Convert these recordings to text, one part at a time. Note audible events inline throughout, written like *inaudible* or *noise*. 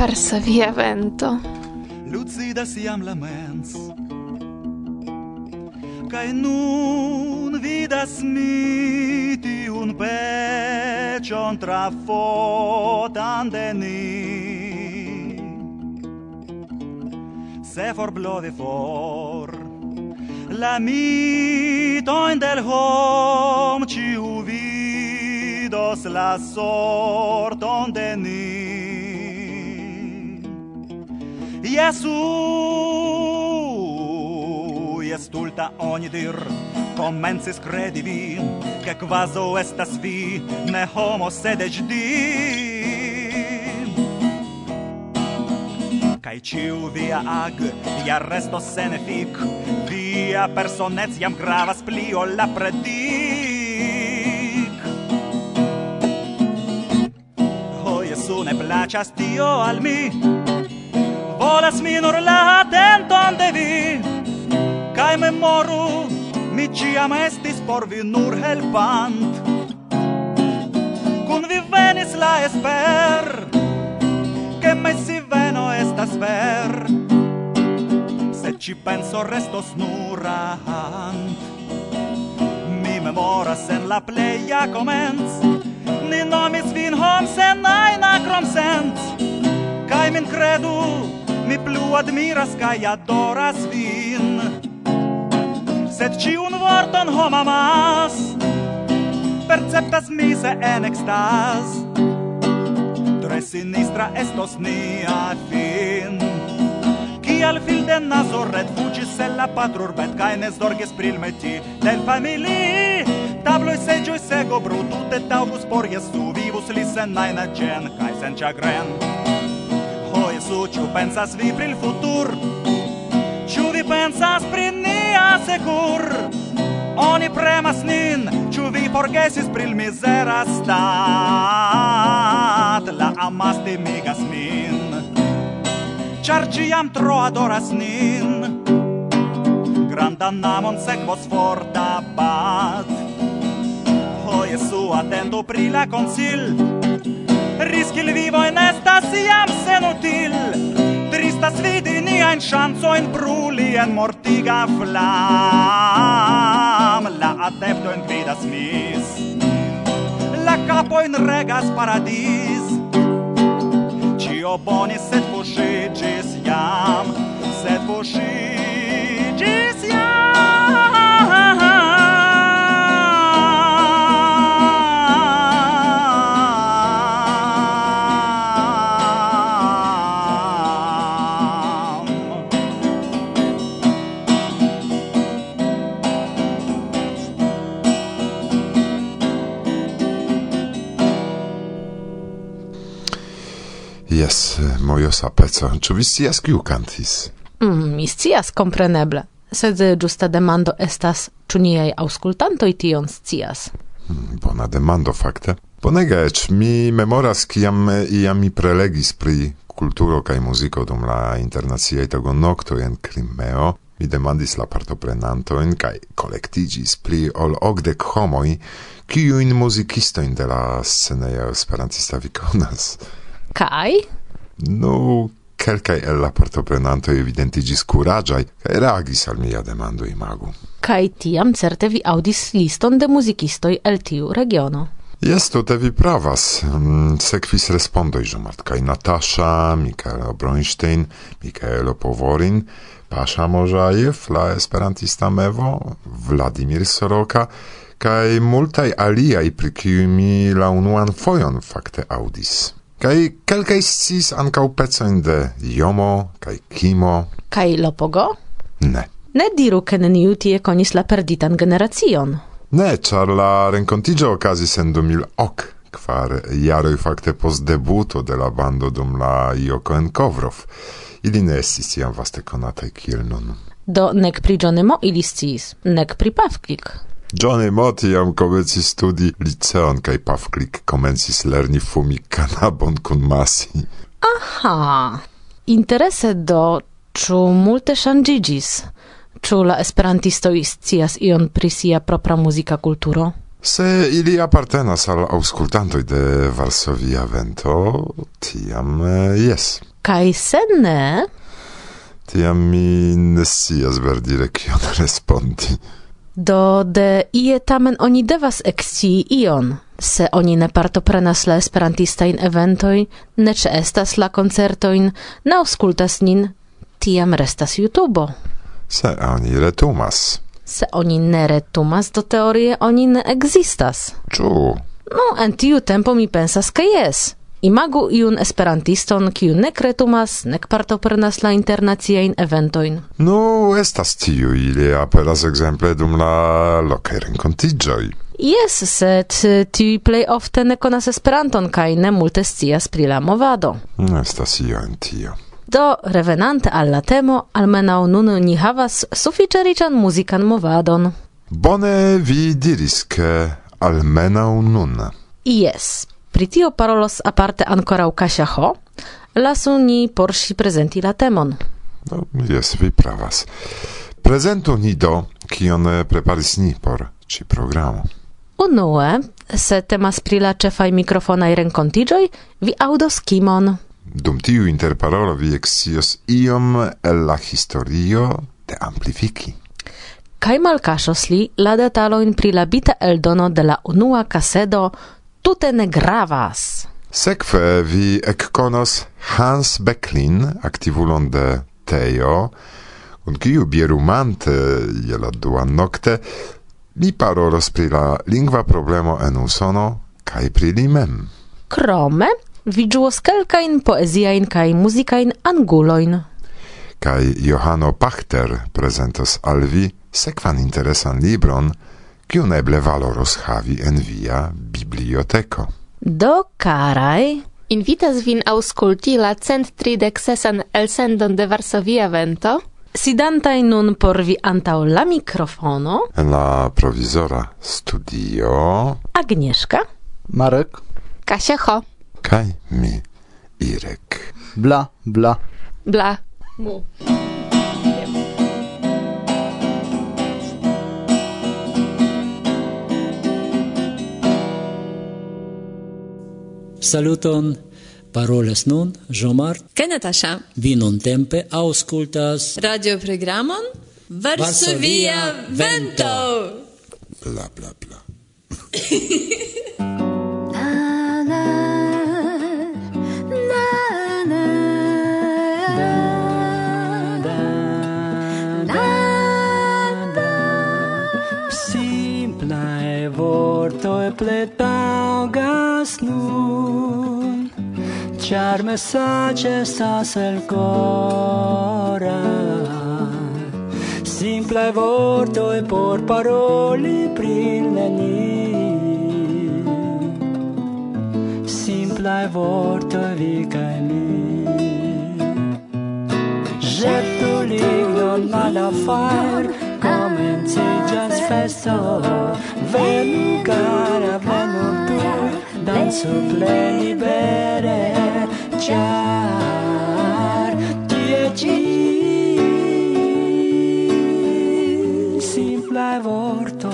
versa via vento. Da Siam la mens Kai nun vidas mi ti un pecion trafotan de ni se for blovi for la mitojn del hom ci vidos la sorton de ni Jesu Jest ulta oni dir Comensis credi vi Che quaso estas vi Ne homo sed ec di Cai ciu via ag Ia resto sene fic Via personez iam gravas pli ol la predic. Ho Jesu ne placas tio al mi volas mi nur la atenton de vi. Kaj memoru mi ĉiam estis por vi nur helpant. Kun vi venis la esper ke veno estas ver. Se ci penso restos nur mi memoras en la pleja komenc ni nomis vin Homsen, Aina Kromsent, kaj min kredu mi plu admiras kaj adoras vin. Sed ĉiun vorton homamas perceptas mi se en ekstas tre sinistra estos nia fin. Kial fil de nazoret redfuĝis el la patrurbet kaj ne zorgis pri meti del famili? Tabloj seĝoj sego brutute taŭgus por Jesu vivus li sen najna ĝen kaj sen ĉagren pensu, ciu pensas vi pri il futur, ciu vi pensas pri nia secur, oni premas nin, ciu vi forgesis pri il mizera stat, la amas timigas nin, char ciam tro adoras nin, grandan namon sequos forta bat, Ho Jesu, atendo pri la consil, riski il vivo en estas jam senutil tristas vidi chanzo in bruli en mortiga flam. La adeptojn vida mis la capo in regas paradis. Ĉio boni sed fushigis jam sed fushigis mojosa peco. Ĉu vi scias kiu kantis? Mm, mi scias, kompreneble. Sed ĝusta demando estas, ĉu niaj aŭskultantoj tion scias? Mm, bona demando, fakte. Bonega, eĉ mi memoras, kiam iam mi prelegis pri kulturo kaj muziko dum la internaciaj tagonokto en Krimeo, mi demandis la partoprenantojn kaj kolektiĝis pli ol okdek homoj, kiujn muzikistojn de la scenejo esperantista vikonas. Kaj? Nu, quelcae el la partoprenanto evidentigis curagiai, cae reagis al mia demando imagu. Cae tiam certe vi audis liston de musicistoi el tiu regiono. Jest to vi pravas. Mm, sekvis respondoj Żumart kaj Natasza, Mikaelo Bronstein, Mikaelo Poworin, Pasza Możajew, la esperantista mevo, Vladimir Soroka, kaj multaj aliaj pri kiuj mi la unuan fojon fakte audis. Kai kelkaj sciis ankau pecojn de jomo kai kimo. Kai lopogo? Ne. Ne diru, ke neniu tie konis la perditan generacion. Ne, char la rencontigio okazis en 2000ok, kvar jaroj fakte post debuto de la bando dum la Joko en Kovrov. Ili ne estis iam vaste konataj kiel nun. Do nek pri Johnnymo ili sciis, nek pri Pavlik. Johnny Emot iam komencis studi liceon kaj Pafklik komencis lerni fumi kanabon kun masi. Aha! Interese do, ĉu multe shangigis, Ĉu la esperantistoj scias ion pri sia propra muzika kulturo? Se ili apartenas al aŭskultantoj de Varsovia Vento, tiam eh, yes Kaj se ne? Tiam mi ne scias verdire kion *laughs* respondi. Do de ie tamen oni devas ekscii ion, se oni ne partoprenas la esperantistajn eventoj, ne ĉeestas la koncertojn, ne aŭskultas nin, tiam restas YouTubo. Se oni retumas. Se oni ne retumas, do teorie oni ne ekzistas. Ĉu? No, en tiu tempo mi pensas ke jes. Imagu iun esperantiston, kiu ne kretumas, nek partoprenas la internaciajn eventojn. Nu, estas tiu, ili aperas ekzemple dum la lokaj renkontiĝoj. Yes, sed tiu plej ofte ne konas Esperanton kaj ne multe scias pri la movado. Estas io en tio. Do, revenante al la temo, almenaŭ nun ni havas sufiĉe riĉan muzikan movadon. Bone vi diris, ke almenaŭ nun. Yes, Pritio parolos aparte ancora u Kasia Ho, lasu ni porsi prezenti la temon. No, jest, vi pravas. Prezentu ni do, kion preparis ni por ci programo. Unue, se temas pri la cefaj mikrofonaj renkontiĝoj, vi aŭdos kimon. Dum tiu interparolo vi ekscios iom el la historio de Amplifiki. Kaj malkaŝos li la detalojn pri la bita eldono de la unua kasedo tute ne gravas. Sekve vi ekkonos Hans Becklin, aktivulon de Teo, kun kiu bierumante je la dua nokte li parolos pri la lingva problemo en Usono kaj pri li mem. Krome vidžuos kelkajn poeziajn kaj muzikajn angulojn. Kaj Johano Pachter prezentos al vi sekvan interesan libron – kiu neble valoros havi en via biblioteco. Do, carai, Invitas vin ausculti la cent tridec sesan elsendon de Varsovia Vento. sidantai nun por vi antau la mikrofono, En la provizora studio, Agnieszka, Marek, Kasia Ho. kaj mi, Irek. bla, bla. Bla. Mu. Saluton! Parolas nun, Jomar. Kaj Natasha? Vi nuntempe aŭskultas radioprogramon Varsovia Vento. Bla bla bla. *laughs* Momentoj pletaŭgas nun Ĉar mesaĝe estas elkora Simple e por paroli pri nenio vorto vortoj vi kaj mi. Ĵetu lignon malafar komenciĝas festo Venu, cara, venu tu, danzu plei libere, char, tie ci. Simplai vortoi,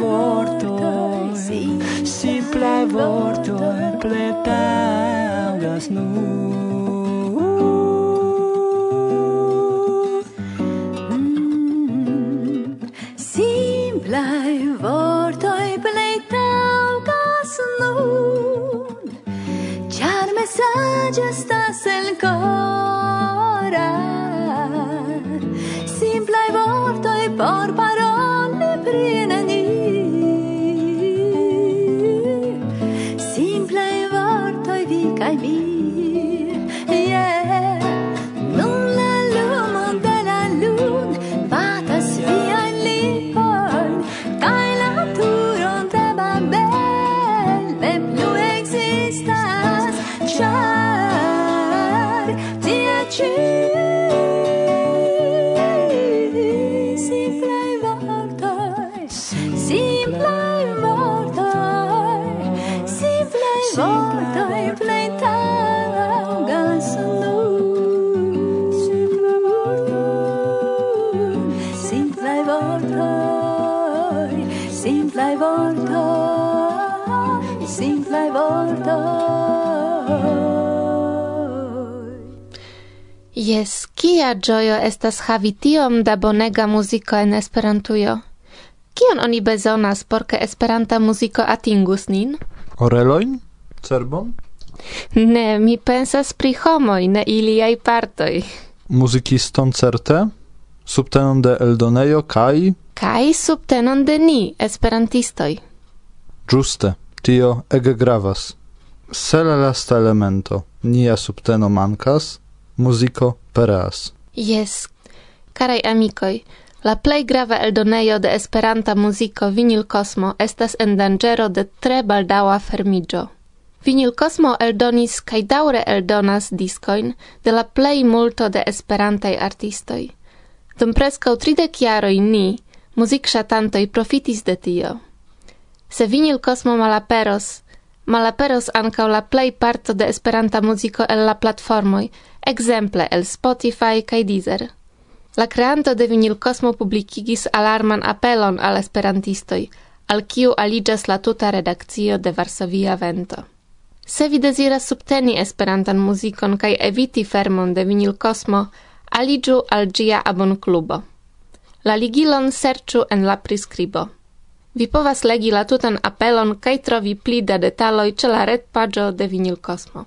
vorto vortoi, simplai vortoi, pletangas nu gestas el cora. Simplai vortoi por paroli pri neni simplai vortoi vi e vi Jes, kia gioio estas havi tiom da bonega muziko en Esperantujo. Kion oni bezonas por ke Esperanta muziko atingus nin? Orelojn? Cerbon? Ne, mi pensas pri homoj, ne iliaj partoj. Muzikiston certe? Subtenon de eldonejo kaj... Kaj subtenon de ni, esperantistoj. Giuste, tio ege gravas. Se la lasta elemento, nia subteno mankas, muziko pereas. Jes, carai amicoi, la plei grava eldonejo de Esperanta muziko Vinil Cosmo estas en dangero de tre baldaua fermigio. Vinil Cosmo eldonis kaj daure eldonas discoin de la plei multo de esperantai artistoj. Dum prescau tridec jaroj ni, muzikŝatantoj, profitis de tio. Se Vinil Cosmo malaperos, malaperos ankaŭ la plei parto de Esperanta muziko el la platformoi, exemple el Spotify kaj Deezer. La creanto de Vinil Cosmo publikigis alarman apelon al esperantistoj, al kiu aliĝas la tuta redakcio de Varsovia Vento. Se vi deziras subteni esperantan muzikon kaj eviti fermon de Vinil Cosmo, aliĝu al ĝia abonklubo. La ligilon serĉu en la priskribo. Vi povas legi la tutan apelon kaj trovi pli da detaloj ĉe la retpaĝo de Vinil Cosmo.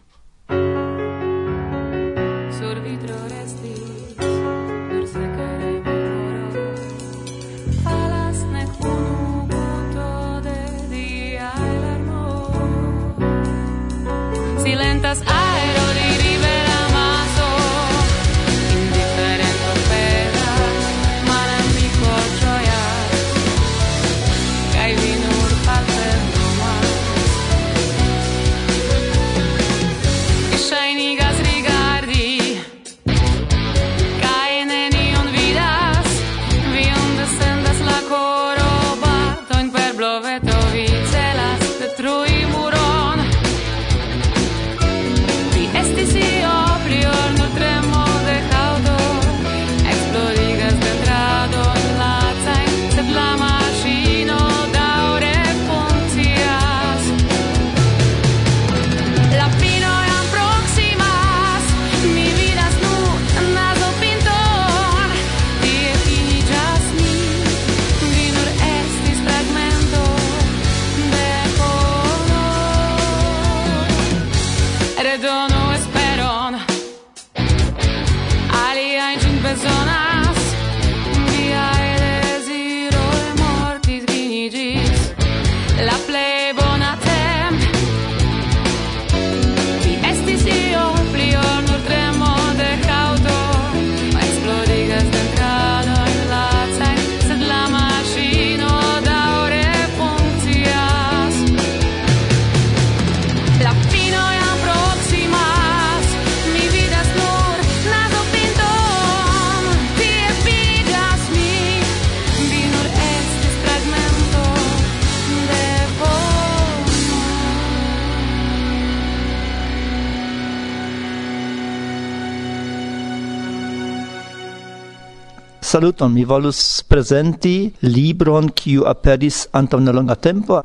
saluton. Mi volus presenti libron kiu aperis antaŭ nelonga tempo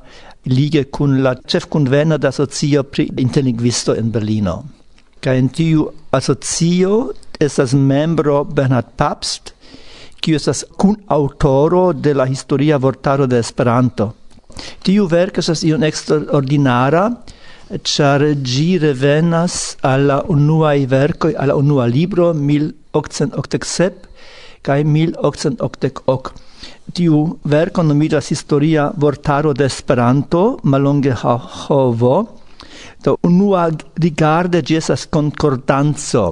lige kun la ĉefkunveno de asocio pri interlingvisto en Berlino. Kaj en tiu asocio estas membro Bernhard Pabst, kiu estas kunaŭtoro de la historia vortaro de Esperanto. Tiu verko estas iom eksterordinara, char gi revenas alla unuae vercoi, alla unua libro, 1887, kaj 1888. Tiu verko nomiĝas Historia vortaro de Esperanto, mallonge HOVO. Do unua rigarde ĝi estas konkordanco.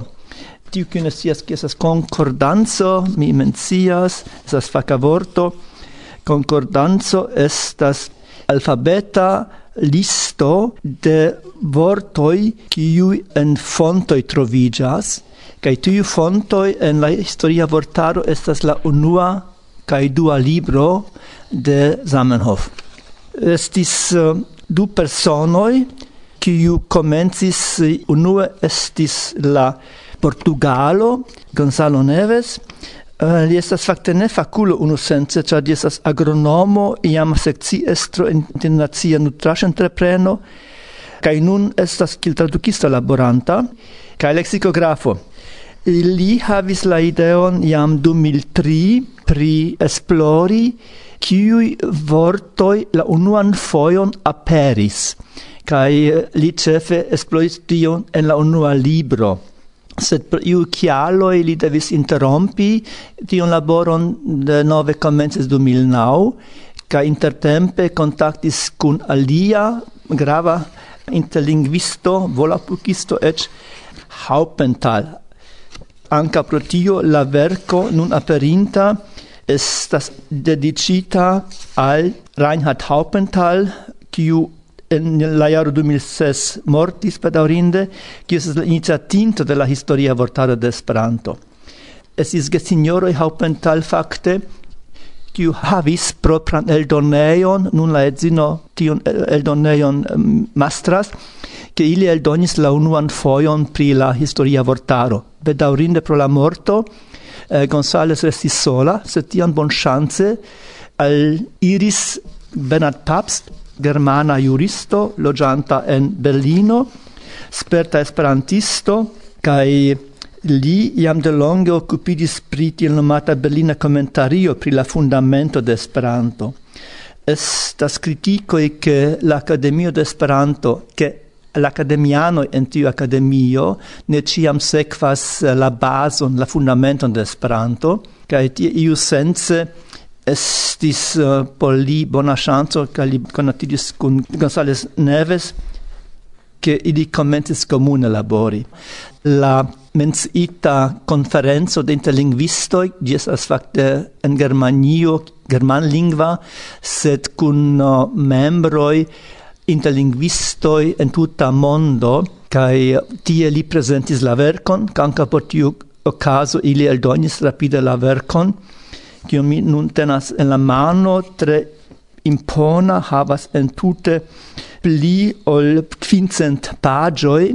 Tiu kiu ne scias concordanzo estas konkordanco, mi mencias, estas faka vorto. Konkordanco estas alfabeta listo de vortoj kiuj en fontoj troviĝas Kaj tiu fontoj en la historia vortaro estas la unua kaj dua libro de Zamenhof. Estis uh, du personoj kiu komencis unue estis la Portugalo Gonzalo Neves Uh, li estas fakte ne fakulo unusence, ĉar li estas agronomo, iam sekciestro en internacia nutraĵentreprenoj, kaj nun estas kiel tradukisto laboranta kaj leksikografo. Li havis la ideon jam 2003 pri esplori kiuj vortoj la unuan fojon aperis kaj eh, li ĉefe esploris tion en la unua libro. Sed per iu kialoj li devis interrompi tion laboron de nove komencis 2009 ca intertempe contactis cun alia grava interlinguisto volapukisto ec Haupenthal. Anca pro tio la verco nun aperinta estas dedicita al Reinhard Haupenthal, kiu en la jaro 2006 mortis pedaurinde, kiu estes la iniciatinto de la historia vortaro de Esperanto. Estis gesinjoroj Haupenthal fakte, kiu havis propran eldoneion, nun la edzino tion eldoneion mastras, che ili eldonis la unuan foion pri la historia vortaro. Bedaurinde pro la morto, eh, Gonzales restis sola, sed tian bon chance al iris Bernard Pabst, germana juristo, logianta en Berlino, sperta esperantisto, kai Li iam de longe occupidis pri tiel nomata Berlina commentario pri la fundamento de Esperanto. Estas criticoi che l'Accademio de Esperanto, che l'academiano en tiu akademio ne ciam sequas eh, la bazon, la fundamenton de Esperanto, kaj tie iu sence estis eh, uh, por li bona ŝanco kaj li conatidis kun Gonzales Neves, ke ili commentis komune labori. La menciita konferenco de interlingvistoj, ĝi estas fakte en Germanio, germanlingva, sed kun eh, uh, membroj interlinguistoi en tuta mondo, kai tie li presentis la verkon, kanka por tiu okazo ili eldonis rapide la verkon, kiu mi nun tenas en la mano, tre impona, havas en tute pli ol quincent pagioi,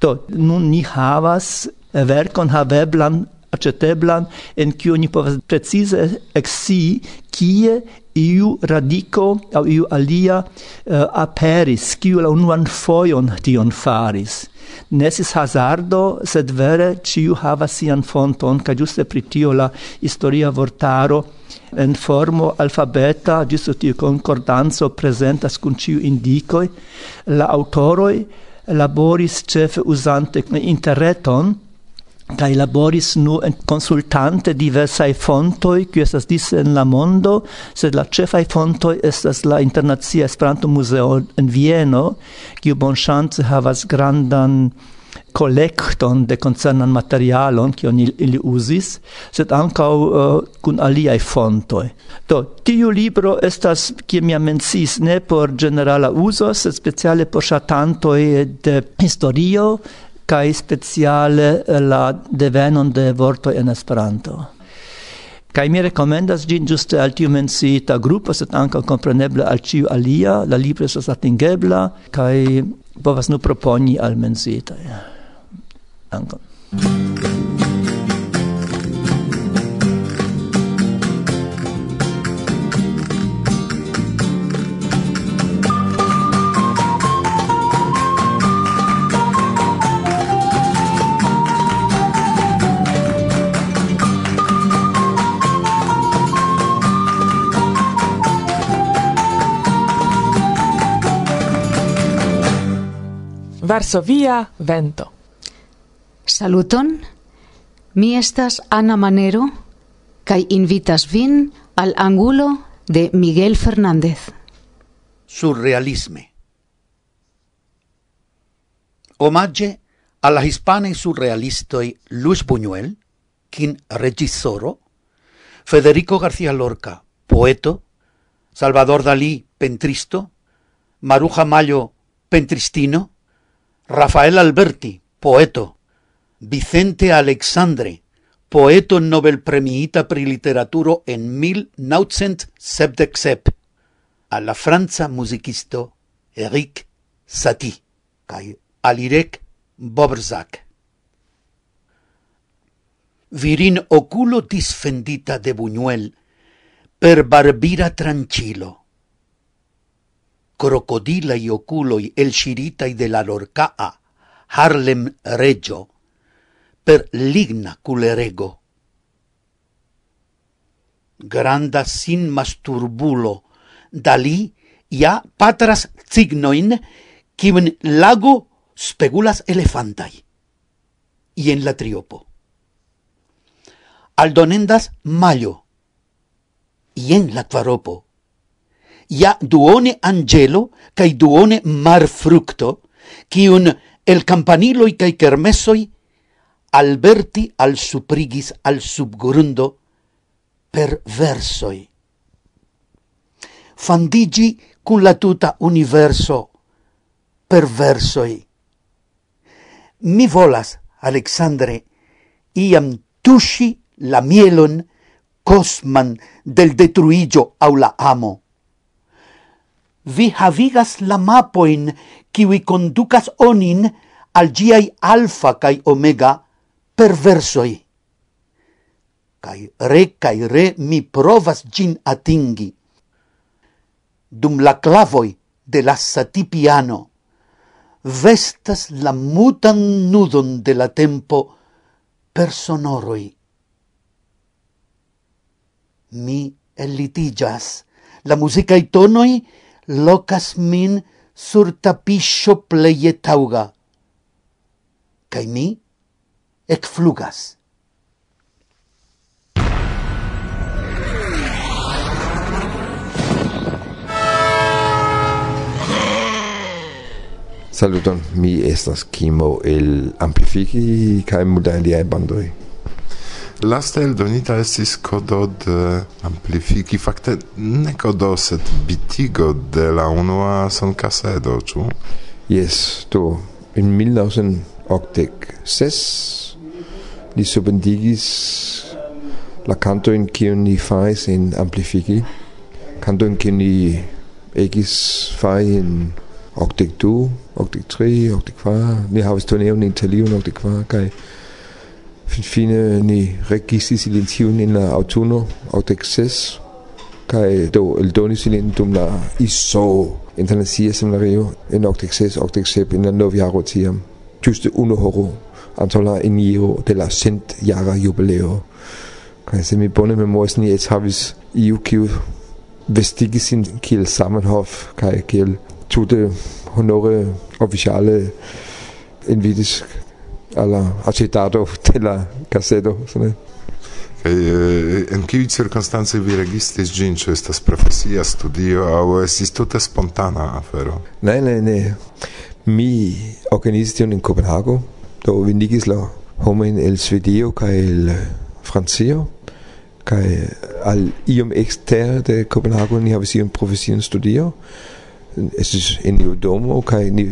do nun ni havas verkon haveblan aceteblan en kiu ni povas precize exi kie iu radico au iu alia uh, aperis, kiu la unuan foion tion faris. Nesis hazardo, sed vere ciu hava sian fonton, ca giuste pritio la historia vortaro en formo alfabeta, giusto tiu concordanzo presentas cun ciu indicoi, la autoroi laboris cefe usante interreton, kai laboris nu consultante diversai fontoi qui estas dis en la mondo sed la cefai fontoi estas la internacia Esperanto Muzeo en Vieno kiu chance havas grandan collecton de concernan materialon qui oni ili uzis, sed ankaŭ uh, kun aliaj fontoj. Do, tiu libro estas, kie mi mencis ne por generala uso sed speciale por ŝatantoj de historio, kai speciale eh, la devenon de vorto en Esperanto. kai mi rekomendas gin juste al tiu mencita grupo, sed anka kompreneble al ciu alia, la libro estas atingebla kai povas nu proponi al menciitaj. Dankon. Varsovia vento. Saluton. Mi estas Ana Manero kaj invitas vin al angulo de Miguel Fernández. Surrealisme. Omagge alla hispane surrealistoi Luis Buñuel, quin regisoro, Federico García Lorca, poeto, Salvador Dalí, pentristo, Maruja Mayo, pentristino, Rafael Alberti, poeto, Vicente Alexandre, poeto Nobel premiita pri literaturo en 1977, a la franza musicisto Eric Satie, kai Alirek Bobrzak. Virin oculo disfendita de Buñuel per barbira tranquilo, crocodilai oculoi elshiritai de la lorcaa, Harlem Reggio, per ligna culerego. Granda sin masturbulo, Dali ia patras cignoin, kiun lago spegulas elefantai. en la triopo. Aldonendas mayo. en la quaropo ja duone angelo cae duone marfructo, cium el campaniloi cae kermesoi alberti al suprigis al subgrundo per versoi. Fandigi cun la tuta universo per versoi. Mi volas, Alexandre, iam tusci la mielon cosman del detruigio au la amo vi havigas la mapoin kiwi conducas onin al giai alfa kai omega perversoi. Kai re kai re mi provas gin atingi. Dum la clavoi de la satipiano vestas la mutan nudon de la tempo per sonoroi. Mi elitigas, la musica i tonoi locas min sur tapiscio pleie tauga. Cai mi ec flugas. Saluton, mi estas Kimo el Amplifiki kaj multaj aliaj bandoj. Laste eldonita estis kodo de amplifiki, fakte ne kodo, sed bitigo de la unua sonkasedo, ĉu? Yes, to. In 1986 li subendigis la cantoin kiun ni fais in amplifiki, cantoin kiun ni egis fai in octec du, octec tri, octec qua, ni havis turneon en Italion octec kvar, kaj finne registris silentiun in la aŭtuno aŭ Texas kaj do eldonis ilin dum la ISO internacia seminario excess okdekses okdeksep in la novjaro tiam. Ĝuste unu horo antaŭ la eniro de la centjara jubileo. Kaj se mi bone memoras ni eĉ havis iu kiu vestigis sin kiel samenhof kai kiel tute honore oficiale invitis alla accettata *laughs* della cassetto. Kaj eh, en kiuj cirkonstancoj vi registris ĝin, ĉu estas profesia studio aŭ estis tute spontana afero? Ne, ne, ne. Mi organizis tion en Kopenhago, do vendigis la homojn el Svedio kaj el Francio kaj al iom ekster de Kopenhago ni havis iun profesian studio estis in iu domo kaj ni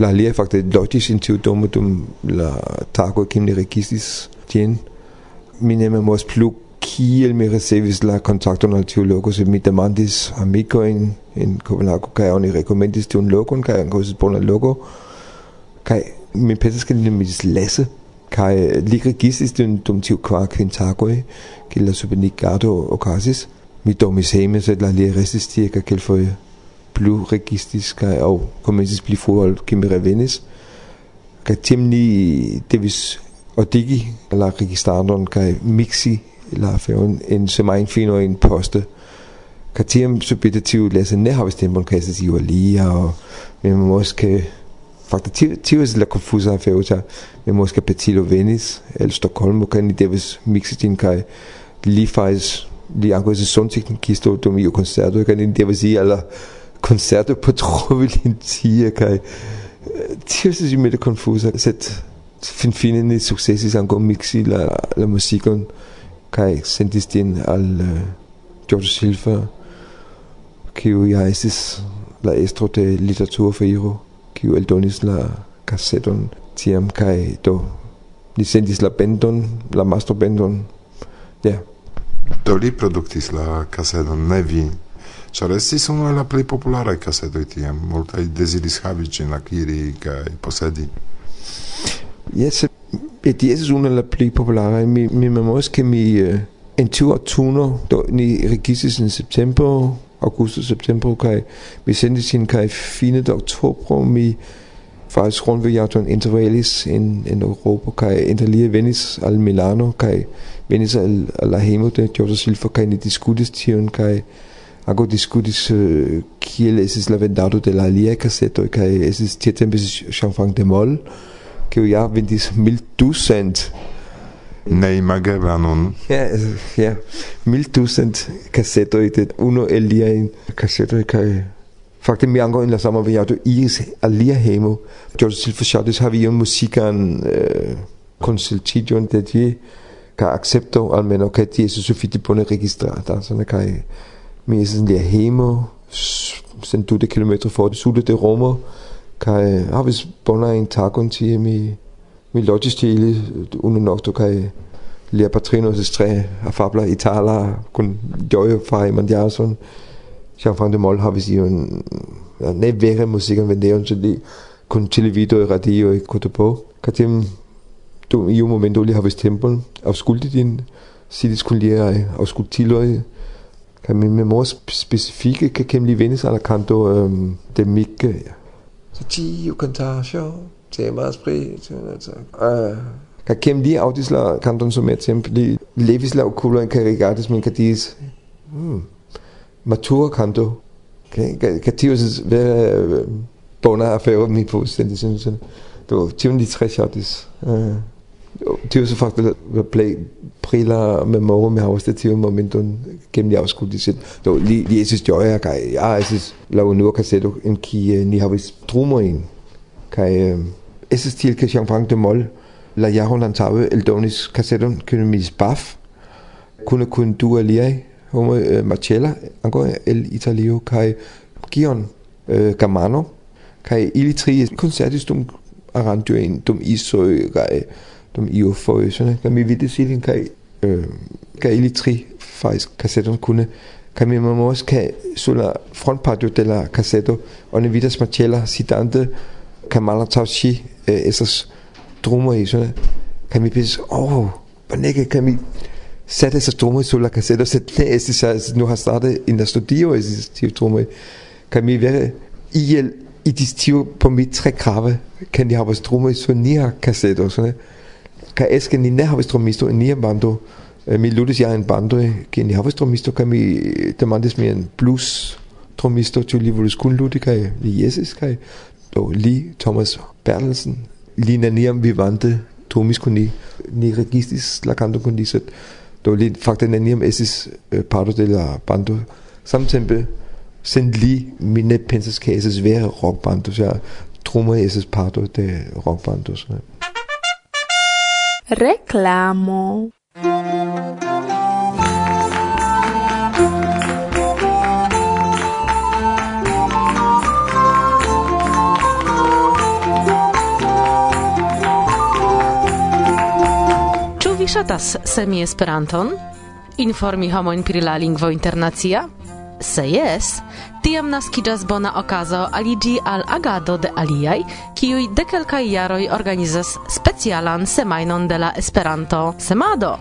la alia fakte loĝis in tiu domo dum la tago kiam ni rekistis tien. Mi ne memoras plu kiel mi ricevis la kontakton al tiu loko sed mi demandis amikojn in Kopenhago kaj oni rekomendis tiun lokon kaj ankaŭ estis bona loko kaj mi pensas ke ni nomiĝis Lasse kaj li registris dum, dum tiu kvar kvin tagoj kiel la subenigado okazis. Mi dormis hejme sed la alia restis tie kelkfoje blu registiskai au komencis pli forhold kimme revenis. Kaj temni devis odigi la registardon kaj mixi la feon en semajn finojn poste. Kaj tiam subjektive lese ne havis tempon kaj estas iu alia mi moske fakte tio tio es la konfuza afero ĉar mi moske petilo venis el Stokholmo kaj ni devis miksi ĝin kaj li faris li ankaŭ estas sonteknikisto dum iu koncerto kaj ni devis iri al la concerto por trovi l'intia kai tio se si mette confusa set fin fine ni successis anco mixi la la musicon kai sentis din al uh, äh, George Silva kiu ja estis la estro de literatura feiro kiu eldonis la kasseton tiam kai do ni sentis la bendon la master bendon ja. Yeah. do li produktis la kasseton ne vi Ĉar estis unu el la plej popularaj kasetoj tiam. Multaj deziris havi ĝin, akiri kaj posedi. Jes, et estis unu el la plej popularaj. Mi, mi memoras, ke mi eh, uh, en tiu aŭtuno do ni registris en septembro, augusto septembro kaj mi sendis ĝin kaj fine de oktobro mi faktisk rundviaton intervalis in, in Europa, kai interlie venis al Milano, kai venis al, al la hemo de Giorgio Silva, kaj ni diskutis tion, kai ako diskutiš, eh, kje je Slavendato della Lia kaseto, kaj je tieten bis Chanfang de Mol, ki jo ja vendis mil tusend. Ne imageva nun. Ja, ja, mil tusend kaseto je uno el lia in kaseto, kaj Fakte mi angår en la samme viato iris alia hemo. George Silfachatis har vi jo musikan eh, consultigion det vi ka accepto almeno che ti è suffitti pone registrata, sono kai mir Mesen der Hemo, sind du det kilometer for det sulle det rummer, kaj øh, havis bona Tag und til mi mi logistile øh, und noch du kaj øh, lia patrino ses tre afabla itala kun joyo fra man jason. Jean-Franc de Mol havis jo en ne vere musikken vendeon så lige kun televido i radio i Kotopo. Kan dem du i jo momento lige havis tempel, afskulte din sidis kun lige afskulte tiløje, kan específica que me vienes a la canto um, øhm, de Mike. Så ti jo kantasjo, temas pri, Kakem di autisla kanton som er templi, levisla okula en karigatis men katis. Hmm. Matura kanto. Katius ve øh, bona afero mi på stændig, synes jeg. Det var 63 autis. Uh. tio så fakte la play pri la memoro mi havas de tiu momenton ke mi aŭskultis do li li estis ĝoja kaj ja estis la unua kaseto en kie ni havis trumojn kaj eh, estis tiel ke Jean Frank de Moll la jaron antaŭe eldonis kaseton kiun mi baf kune kun du aliaj homoj eh, Marcella ankaŭ el Italio kaj Gion eh, Gamano kaj ili tri koncertis dum aranĝojn dum isoj kaj de IO-forøserne, de ville sige, kan, øh, kan ili tre faktisk kassetten kunne? Kami mamos kan sulla frontpartio de la cassetto oni vidas macela sidante øh, drummer i sådan kan vi kami pis oh bonege kami sætte sig drumme i sulla cassetto? Så det er så nu har startet in der studio estis tiu drumme kami være ihjel i de stiv på mit tre krave? Kan de have vores drumme i så ni har cassetto sådan kaj eske ni ne havis tromisto en nia bando eh, mi ludis ja en bando eh, ke ni havis tromisto kan mi demandis en plus tromisto tu li volus kunludi kai li jesis kai do li Thomas Bertelsen li neniam vivante tomis kun ni ni registis la kanto kun li sed do li fakte neniam estis eh, parto de la bando samtempe sind li mi ne pensas ke esis vere rockbando ja trume esis parto de rockbando ne. Reclamo. Ĉu vi ŝatas semi Esperanton? Informi homojn pri la lingvo internacia? Se jes, tiam naskiĝas bona okazo aliĝi al agado de aliaj, kiuj de kelkaj jaroj organizas specialan semajnon de la Esperanto-semado.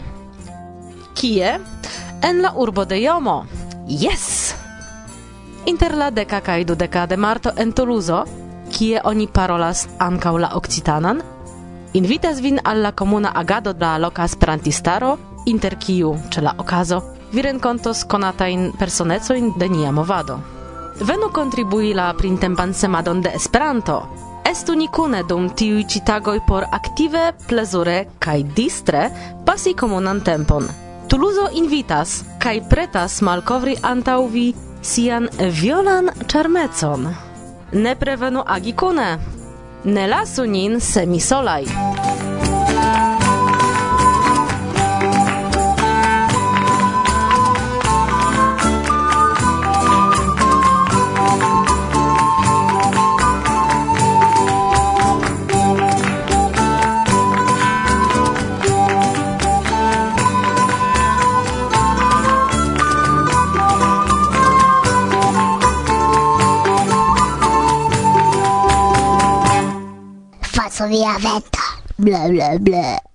Kie? En la urbo de Jomo. Jes! Inter la deka kaj dudeka de marto en Toulouse, kie oni parolas ankaŭ la occitanan, invitas vin al la komuna agado de la loka esperantistaro, inter kiu ĉe la okazo vi renkontos konatajn personecojn de nia movado. Venu contribui la printempan semadon de Esperanto. Estu ni dum tiuj citagoi por aktive, plezure kaj distre pasi komunan tempon. Tuluzo invitas kaj pretas malkovri antauvi sian violan ĉarmecon. Ne prevenu agi. Ne lasu nin semisolaj. Via vento. Bla bla bla.